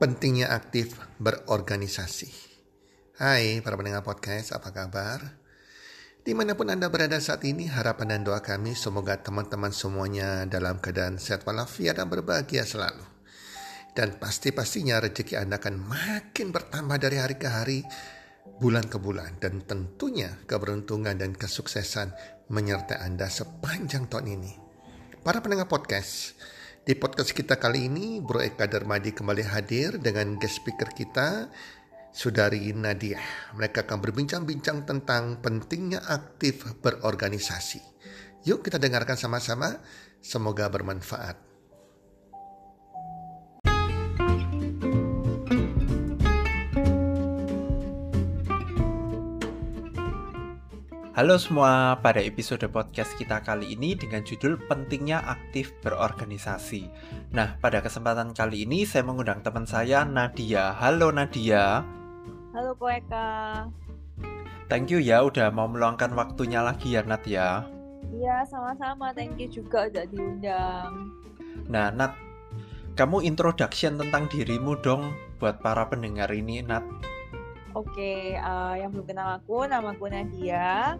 pentingnya aktif berorganisasi. Hai para pendengar podcast, apa kabar? Di mana pun Anda berada saat ini, harapan dan doa kami semoga teman-teman semuanya dalam keadaan sehat walafiat dan berbahagia selalu. Dan pasti-pastinya rezeki Anda akan makin bertambah dari hari ke hari, bulan ke bulan. Dan tentunya keberuntungan dan kesuksesan menyertai Anda sepanjang tahun ini. Para pendengar podcast, di podcast kita kali ini, Bro Eka Darmadi kembali hadir dengan guest speaker kita, Sudari Nadia. Mereka akan berbincang-bincang tentang pentingnya aktif berorganisasi. Yuk kita dengarkan sama-sama, semoga bermanfaat. Halo semua, pada episode podcast kita kali ini dengan judul Pentingnya Aktif Berorganisasi. Nah, pada kesempatan kali ini saya mengundang teman saya Nadia. Halo Nadia. Halo Koeka. Thank you ya udah mau meluangkan waktunya lagi ya Nat ya. Iya, sama-sama. Thank you juga udah diundang. Nah, Nat, kamu introduction tentang dirimu dong buat para pendengar ini, Nat. Oke, uh, yang belum kenal aku, nama aku Nadia.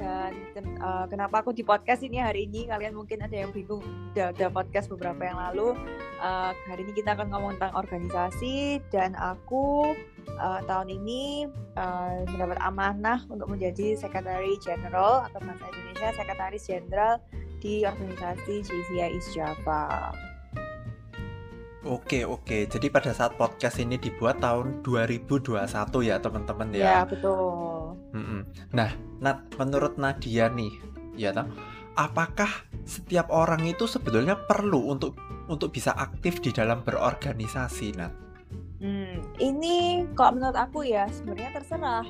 Dan uh, kenapa aku di podcast ini hari ini? Kalian mungkin ada yang bingung, udah, udah podcast beberapa yang lalu. Uh, hari ini kita akan ngomong tentang organisasi dan aku uh, tahun ini uh, mendapat amanah untuk menjadi Secretary General atau bahasa Indonesia Sekretaris Jenderal di organisasi JCI East Java. Oke oke, jadi pada saat podcast ini dibuat tahun 2021 ya teman-teman ya. Ya betul. Mm-mm. Nah, Nat, menurut Nadia nih, ya tak? Apakah setiap orang itu sebetulnya perlu untuk untuk bisa aktif di dalam berorganisasi, Nat? Hmm, ini kalau menurut aku ya sebenarnya terserah.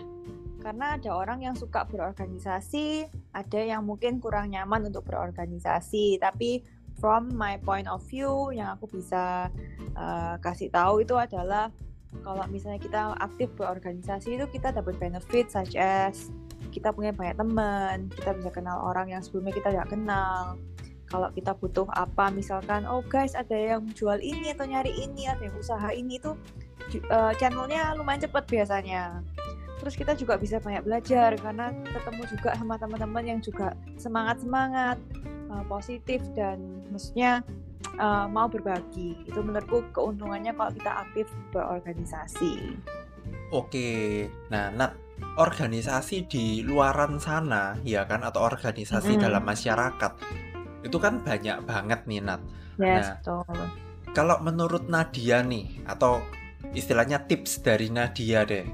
Karena ada orang yang suka berorganisasi, ada yang mungkin kurang nyaman untuk berorganisasi, tapi from my point of view yang aku bisa uh, kasih tahu itu adalah kalau misalnya kita aktif berorganisasi itu kita dapat benefit such as kita punya banyak teman, kita bisa kenal orang yang sebelumnya kita tidak kenal. Kalau kita butuh apa, misalkan, oh guys ada yang jual ini atau nyari ini, ada yang usaha ini itu uh, channelnya lumayan cepat biasanya. Terus kita juga bisa banyak belajar karena ketemu juga sama teman-teman yang juga semangat semangat uh, positif dan maksudnya uh, mau berbagi. Itu menurutku keuntungannya kalau kita aktif berorganisasi. Oke, nah Nat, organisasi di luaran sana ya kan atau organisasi mm. dalam masyarakat itu kan banyak banget nih Nat. Yes, nah, betul. Kalau menurut Nadia nih atau istilahnya tips dari Nadia deh.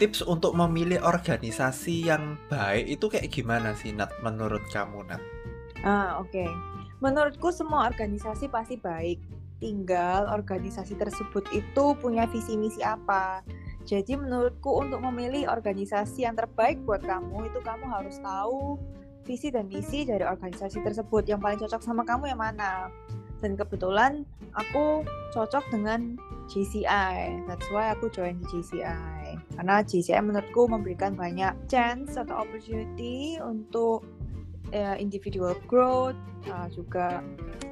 Tips untuk memilih organisasi yang baik itu kayak gimana sih Nat menurut kamu Nat? Ah, oke. Okay. Menurutku semua organisasi pasti baik. Tinggal organisasi tersebut itu punya visi misi apa. Jadi menurutku untuk memilih organisasi yang terbaik buat kamu itu kamu harus tahu visi dan misi dari organisasi tersebut. Yang paling cocok sama kamu yang mana? Dan kebetulan aku cocok dengan GCI. That's why aku join di GCI. Karena GCI menurutku memberikan banyak chance atau opportunity untuk uh, individual growth uh, juga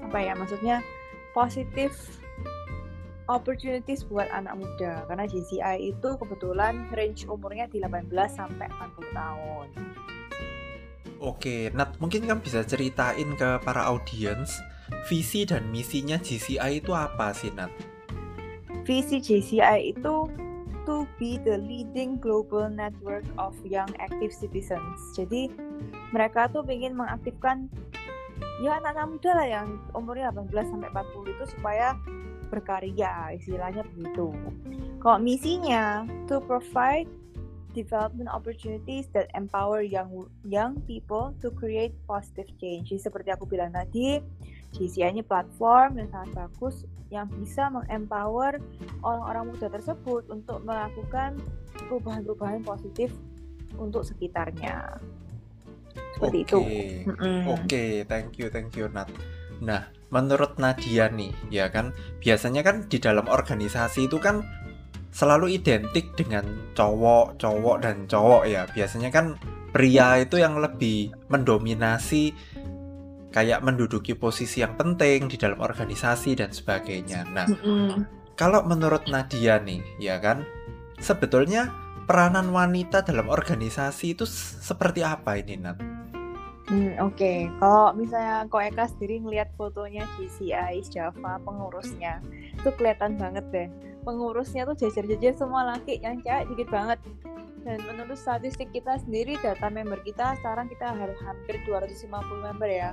apa ya maksudnya positif opportunities buat anak muda karena JCI itu kebetulan range umurnya di 18 sampai 40 tahun. Oke, Nat, mungkin kan bisa ceritain ke para audiens visi dan misinya JCI itu apa sih, Nat? Visi JCI itu to be the leading global network of young active citizens. Jadi mereka tuh ingin mengaktifkan ya anak-anak muda lah yang umurnya 18 sampai 40 itu supaya berkarya, istilahnya begitu. Kalau misinya to provide development opportunities that empower young young people to create positive change. Seperti aku bilang tadi, GCI ini platform yang sangat bagus yang bisa mengempower orang-orang muda tersebut untuk melakukan perubahan-perubahan positif untuk sekitarnya. Seperti okay. itu. Oke, okay, thank you, thank you Nat. Nah, menurut Nadia nih, ya kan, biasanya kan di dalam organisasi itu kan selalu identik dengan cowok, cowok dan cowok ya. Biasanya kan pria itu yang lebih mendominasi kayak menduduki posisi yang penting di dalam organisasi dan sebagainya. Nah, mm-hmm. kalau menurut Nadia nih, ya kan, sebetulnya peranan wanita dalam organisasi itu seperti apa ini, Nat? Hmm, Oke, okay. kalau misalnya Ko Eka sendiri ngeliat fotonya GCI Java pengurusnya, itu kelihatan banget deh. Pengurusnya tuh jajar-jajar semua laki, yang cewek dikit banget. Dan menurut statistik kita sendiri, data member kita sekarang kita hampir 250 member ya.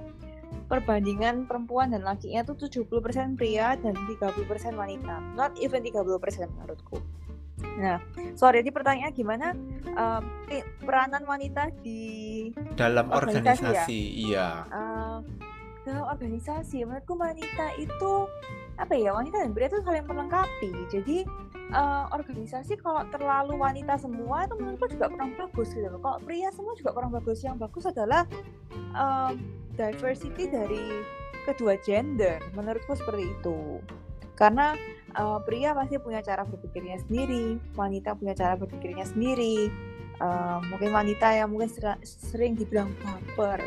Perbandingan perempuan dan lakinya tuh 70% pria dan 30% wanita. Not even 30% menurutku. Nah, sorry, jadi pertanyaannya gimana? Um, peranan wanita di dalam organisasi, organisasi ya? iya. Uh, dalam organisasi, menurutku wanita itu apa ya? Wanita dan pria itu saling melengkapi. Jadi uh, organisasi kalau terlalu wanita semua itu menurutku juga kurang bagus gitu. Kalau pria semua juga kurang bagus. Yang bagus adalah um, diversity dari kedua gender. Menurutku seperti itu. Karena uh, pria pasti punya cara berpikirnya sendiri, wanita punya cara berpikirnya sendiri. Uh, mungkin wanita yang mungkin ser sering dibilang baper,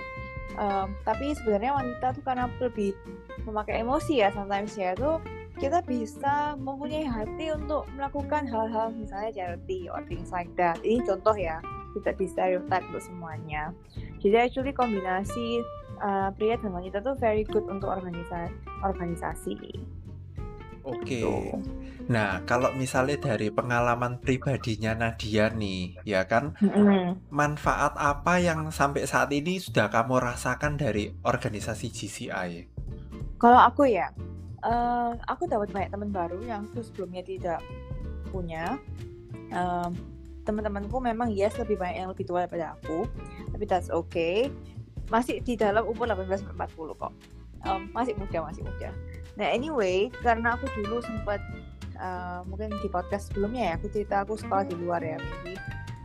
uh, tapi sebenarnya wanita tuh karena lebih memakai emosi ya sometimes ya tuh kita bisa mempunyai hati untuk melakukan hal-hal misalnya charity or things like that. Ini contoh ya, tidak di stereotype untuk semuanya. Jadi actually kombinasi uh, pria dan wanita tuh very good untuk organisasi. organisasi. Oke. Okay. Gitu. Nah, kalau misalnya dari pengalaman pribadinya Nadia nih, ya kan, mm-hmm. manfaat apa yang sampai saat ini sudah kamu rasakan dari organisasi GCI? Kalau aku ya, uh, aku dapat banyak teman baru yang tuh sebelumnya tidak punya. Um, teman-temanku memang yes lebih banyak yang lebih tua daripada aku, tapi that's okay. Masih di dalam umur 18 40 kok. Um, masih muda, masih muda. Nah anyway, karena aku dulu sempat uh, mungkin di podcast sebelumnya ya, aku cerita aku sekolah di luar ya, maybe.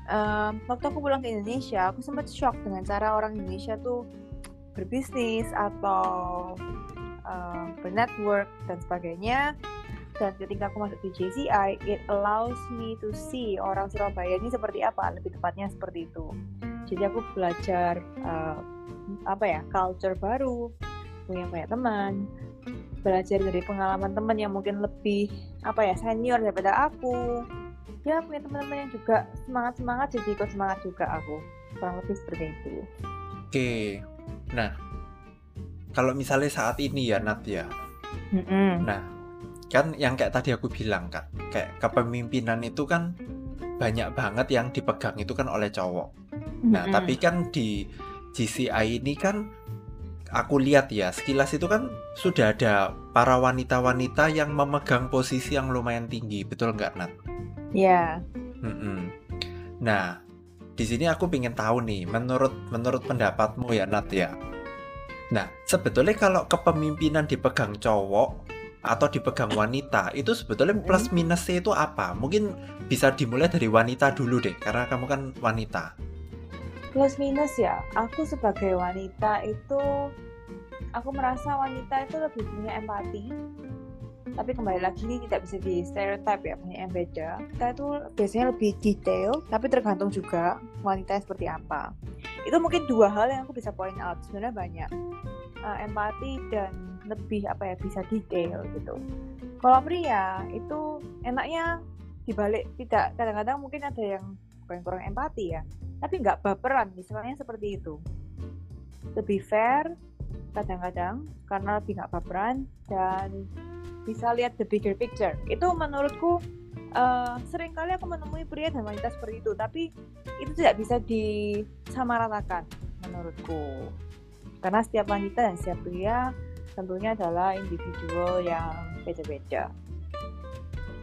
Uh, waktu aku pulang ke Indonesia, aku sempat shock dengan cara orang Indonesia tuh berbisnis atau uh, bernetwork dan sebagainya. Dan ketika aku masuk di JCI, it allows me to see orang Surabaya ini seperti apa, lebih tepatnya seperti itu. Jadi aku belajar uh, apa ya, culture baru, punya banyak teman, belajar dari pengalaman teman yang mungkin lebih apa ya senior daripada aku. Ya punya teman-teman yang juga semangat semangat jadi ikut semangat juga aku. Kurang lebih seperti itu. Oke. Nah kalau misalnya saat ini ya Nat ya. Mm-hmm. nah kan yang kayak tadi aku bilang kak kayak kepemimpinan itu kan banyak banget yang dipegang itu kan oleh cowok. Nah mm-hmm. tapi kan di GCI ini kan aku lihat ya sekilas itu kan sudah ada para wanita-wanita yang memegang posisi yang lumayan tinggi, betul nggak Nat? Iya. Yeah. Nah, di sini aku ingin tahu nih, menurut menurut pendapatmu ya Nat ya. Nah, sebetulnya kalau kepemimpinan dipegang cowok atau dipegang wanita itu sebetulnya plus minusnya itu apa? Mungkin bisa dimulai dari wanita dulu deh, karena kamu kan wanita plus minus ya. Aku sebagai wanita itu aku merasa wanita itu lebih punya empati. Tapi kembali lagi ini tidak bisa di stereotype ya banyak yang beda. Kita itu biasanya lebih detail tapi tergantung juga wanita seperti apa. Itu mungkin dua hal yang aku bisa point out. Sebenarnya banyak uh, empati dan lebih apa ya bisa detail gitu. Kalau pria itu enaknya dibalik tidak. Kadang-kadang mungkin ada yang kurang kurang empati ya tapi nggak baperan misalnya seperti itu. Lebih fair kadang-kadang karena lebih nggak baperan dan bisa lihat the bigger picture. Itu menurutku uh, sering kali aku menemui pria dan wanita seperti itu tapi itu tidak bisa disamaratakan menurutku. Karena setiap wanita dan setiap pria tentunya adalah individual yang beda-beda.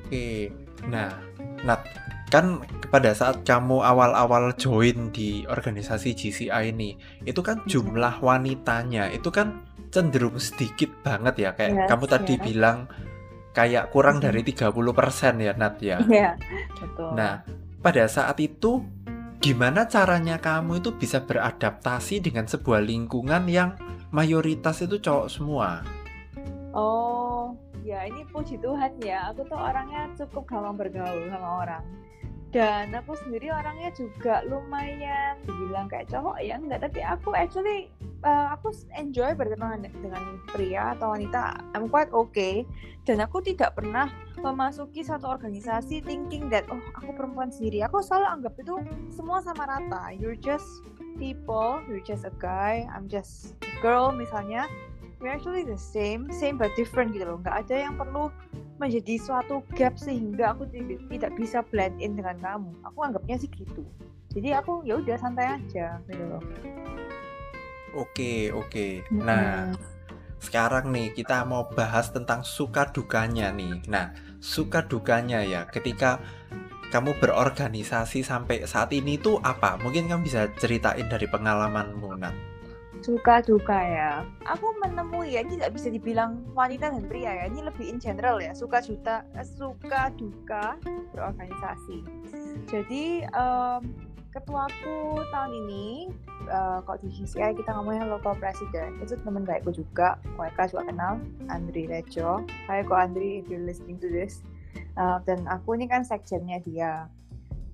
Oke nah Nat kan pada saat kamu awal-awal join di organisasi GCI ini itu kan jumlah wanitanya itu kan cenderung sedikit banget ya kayak yes, kamu tadi yes. bilang kayak kurang dari 30% ya Nat ya. Iya, betul. Nah, pada saat itu gimana caranya kamu itu bisa beradaptasi dengan sebuah lingkungan yang mayoritas itu cowok semua? Oh, ya ini puji Tuhan ya. Aku tuh orangnya cukup gampang bergaul sama orang dan aku sendiri orangnya juga lumayan dibilang kayak cowok ya enggak. Tapi aku actually uh, aku enjoy berkenalan dengan pria atau wanita. I'm quite okay. Dan aku tidak pernah memasuki satu organisasi thinking that oh aku perempuan sendiri. Aku selalu anggap itu semua sama rata. You're just people you're just a guy I'm just a girl misalnya we're actually the same same but different gitu loh. Nggak ada yang perlu menjadi suatu gap sehingga aku tidak bisa blend in dengan kamu. Aku anggapnya sih gitu. Jadi aku ya udah santai aja gitu loh. Oke oke. Nah sekarang nih kita mau bahas tentang suka dukanya nih. Nah suka dukanya ya ketika kamu berorganisasi sampai saat ini tuh apa? Mungkin kamu bisa ceritain dari pengalamanmu Nat suka duka ya. Aku menemui ya ini tidak bisa dibilang wanita dan pria ya ini lebih in general ya suka juta eh, suka duka berorganisasi. Jadi um, ketuaku tahun ini uh, kok di GCI kita ngomongnya local president itu teman baikku juga mereka juga kenal Andri Rejo. Hai kok Andri if you're listening to this. Uh, dan aku ini kan sekjennya dia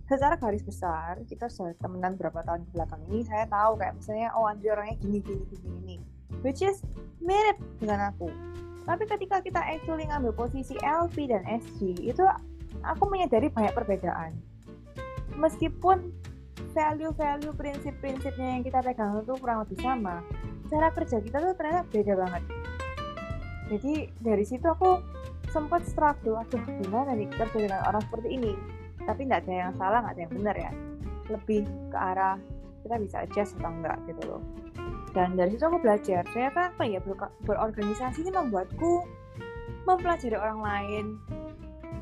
secara garis besar kita sudah temenan berapa tahun ke belakang ini saya tahu kayak misalnya oh Andri orangnya gini gini gini gini. Which is mirip dengan aku. Tapi ketika kita actually ngambil posisi LP dan SG itu aku menyadari banyak perbedaan. Meskipun value-value prinsip-prinsipnya yang kita pegang itu kurang lebih sama cara kerja kita tuh ternyata beda banget. Jadi dari situ aku sempat struggle aduh gimana nih kerja dengan orang seperti ini tapi nggak ada yang salah nggak ada yang benar ya. Lebih ke arah kita bisa adjust atau enggak gitu loh. Dan dari situ aku belajar. Ternyata apa ya ber berorganisasi ini membuatku mempelajari orang lain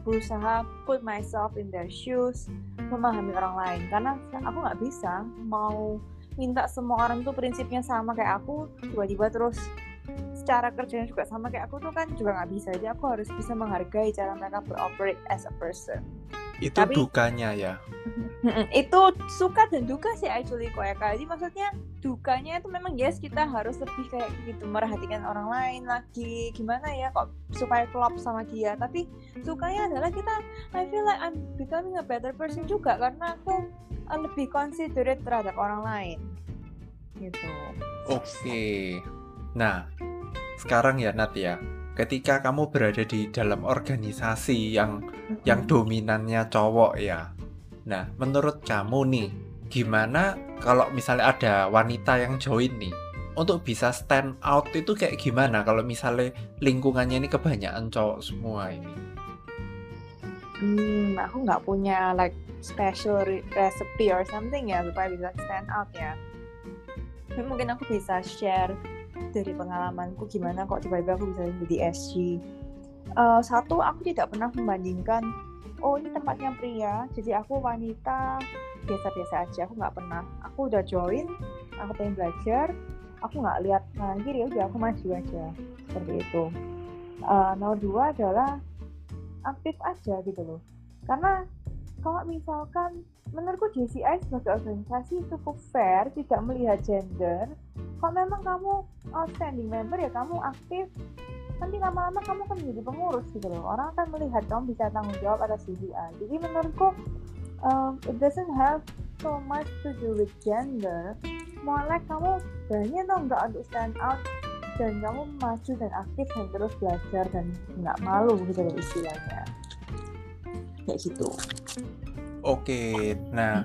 berusaha put myself in their shoes memahami orang lain. Karena aku nggak bisa mau minta semua orang tuh prinsipnya sama kayak aku tiba-tiba terus secara kerjanya juga sama kayak aku tuh kan juga nggak bisa. Jadi aku harus bisa menghargai cara mereka beroperate as a person itu Tapi, dukanya ya? Itu suka dan duka sih actually kok ya jadi maksudnya dukanya itu memang yes kita harus lebih kayak gitu merhatikan orang lain lagi. Gimana ya kok supaya klop sama dia. Tapi sukanya adalah kita I feel like I'm becoming a better person juga karena aku uh, lebih considerate terhadap orang lain. Gitu. Oke. Okay. nah sekarang ya Nat ya ketika kamu berada di dalam organisasi yang mm-hmm. yang dominannya cowok ya. Nah, menurut kamu nih, gimana kalau misalnya ada wanita yang join nih? Untuk bisa stand out itu kayak gimana kalau misalnya lingkungannya ini kebanyakan cowok semua ini? Hmm, aku nggak punya like special recipe or something ya supaya bisa stand out ya. Mungkin aku bisa share dari pengalamanku gimana kok tiba-tiba aku bisa jadi SG. Uh, eh, satu, aku tidak pernah membandingkan, oh ini tempatnya pria, jadi aku wanita biasa-biasa aja. Aku nggak pernah. Aku udah join, aku pengen belajar, aku nggak lihat kanan kiri, udah aku maju aja seperti itu. Uh, nomor dua adalah aktif aja gitu loh. Karena kalau misalkan menurutku JCI sebagai organisasi cukup fair, tidak melihat gender. Kalau memang kamu outstanding member ya kamu aktif, nanti lama-lama kamu kan menjadi pengurus gitu loh. Orang akan melihat kamu bisa tanggung jawab atas JCI. Jadi menurutku um, it doesn't have so much to do with gender. More like kamu berani atau enggak untuk stand out dan kamu maju dan aktif dan terus belajar dan nggak malu gitu loh istilahnya kayak gitu Oke, nah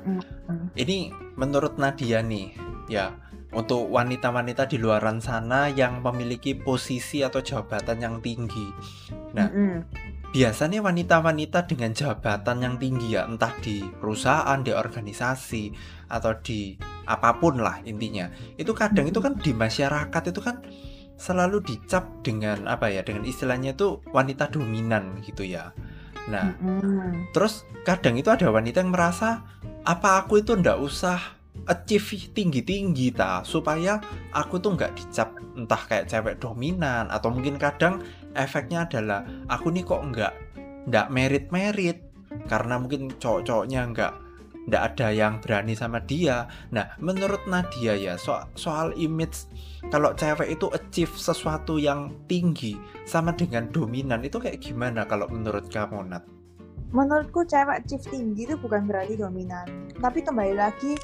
ini menurut Nadia nih, ya untuk wanita-wanita di luaran sana yang memiliki posisi atau jabatan yang tinggi. Nah, biasanya wanita-wanita dengan jabatan yang tinggi ya, entah di perusahaan, di organisasi, atau di apa pun lah intinya, itu kadang itu kan di masyarakat itu kan selalu dicap dengan apa ya, dengan istilahnya itu wanita dominan gitu ya. Nah, mm-hmm. terus kadang itu ada wanita yang merasa apa aku itu ndak usah achieve tinggi-tinggi ta supaya aku tuh nggak dicap entah kayak cewek dominan atau mungkin kadang efeknya adalah aku nih kok nggak ndak merit-merit karena mungkin cowok-cowoknya nggak nggak ada yang berani sama dia. Nah, menurut Nadia ya so soal image kalau cewek itu achieve sesuatu yang tinggi sama dengan dominan itu kayak gimana kalau menurut kamu Nat? menurutku cewek achieve tinggi itu bukan berarti dominan tapi kembali lagi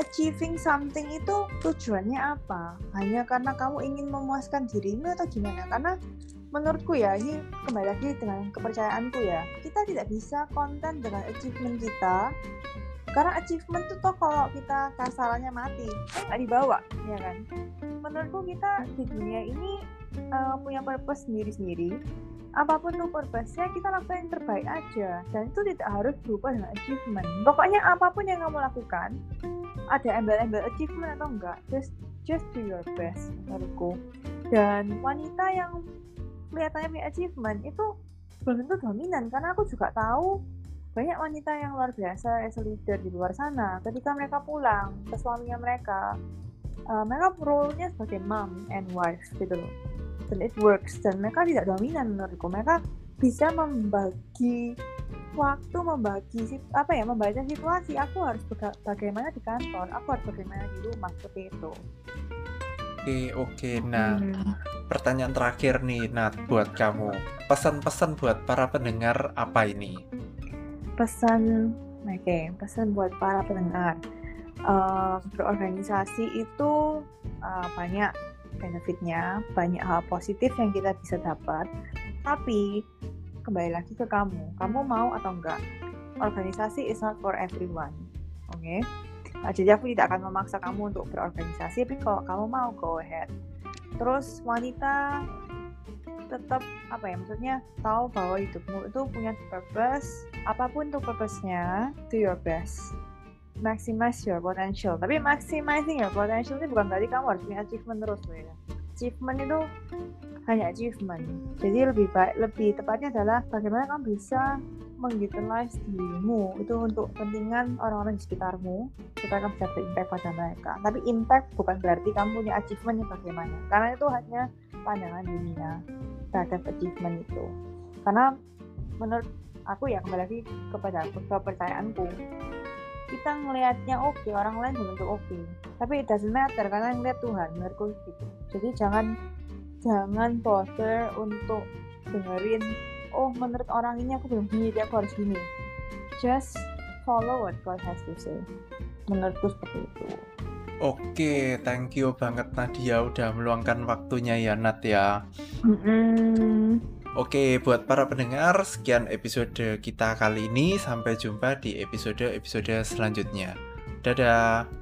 achieving something itu tujuannya apa? Hanya karena kamu ingin memuaskan dirimu atau gimana? Karena menurutku ya ini kembali lagi dengan kepercayaanku ya. Kita tidak bisa konten dengan achievement kita karena achievement itu toh kalau kita kasarannya mati nggak dibawa ya kan? Menurutku kita di dunia ini uh, punya purpose sendiri-sendiri. Apa pun tuh purpose-nya kita lakukan yang terbaik aja. Dan itu tidak harus berubah dengan achievement. Pokoknya apa pun yang kamu lakukan ada embel-embel achievement atau enggak just just do your best menurutku. Dan wanita yang kelihatannya punya achievement itu belum tentu dominan karena aku juga tahu banyak wanita yang luar biasa as a leader di luar sana. Ketika mereka pulang ke suaminya mereka uh, mereka role-nya sebagai mom and wife gitu loh. Dan it works dan mereka tidak dominan menurutku. Mereka bisa membagi waktu membagi apa ya membaca situasi. Aku harus bagaimana di kantor? Aku harus bagaimana di rumah? Seperti itu. Oke oke. Nah hmm. pertanyaan terakhir nih Nat buat kamu. Pesan-pesan buat para pendengar apa ini? Pesan oke okay, pesan buat para pendengar. Uh, berorganisasi itu uh, banyak benefitnya banyak hal positif yang kita bisa dapat. Tapi kembali lagi ke kamu. Kamu mau atau enggak? Organisasi is not for everyone. Oke? Okay? nah, jadi aku tidak akan memaksa kamu untuk berorganisasi tapi kalau kamu mau go ahead. Terus wanita tetap apa ya maksudnya tahu bahwa hidupmu itu punya purpose apa pun tuh purpose-nya do your best. Maximize your potential. Tapi maximizing your potential itu bukan berarti kamu harus punya achievement terus ya. Achievement itu hanya achievement. Jadi lebih baik lebih tepatnya adalah bagaimana kamu bisa mengutilize dirimu. Itu untuk kepentingan orang-orang di sekitarmu supaya kamu bisa berimpact pada mereka. Tapi impact bukan berarti kamu punya achievement yang bagaimana. Karena itu hanya pandangan dunia terhadap achievement itu. Karena menurut aku ya kembali lagi kepada aku kepercayaanku kita ngelihatnya oke okay, orang lain belum tentu oke. Okay. tapi it doesn't matter karena ngeliat Tuhan menurutku gitu. Jadi jangan jangan bother untuk dengerin oh menurut orang ini aku belum gini dia aku harus gini just follow what God has to say menurutku seperti itu Oke, thank you banget Nadia udah meluangkan waktunya ya Nat ya. Mm-mm. Oke, buat para pendengar, sekian episode kita kali ini. Sampai jumpa di episode-episode selanjutnya. Dadah.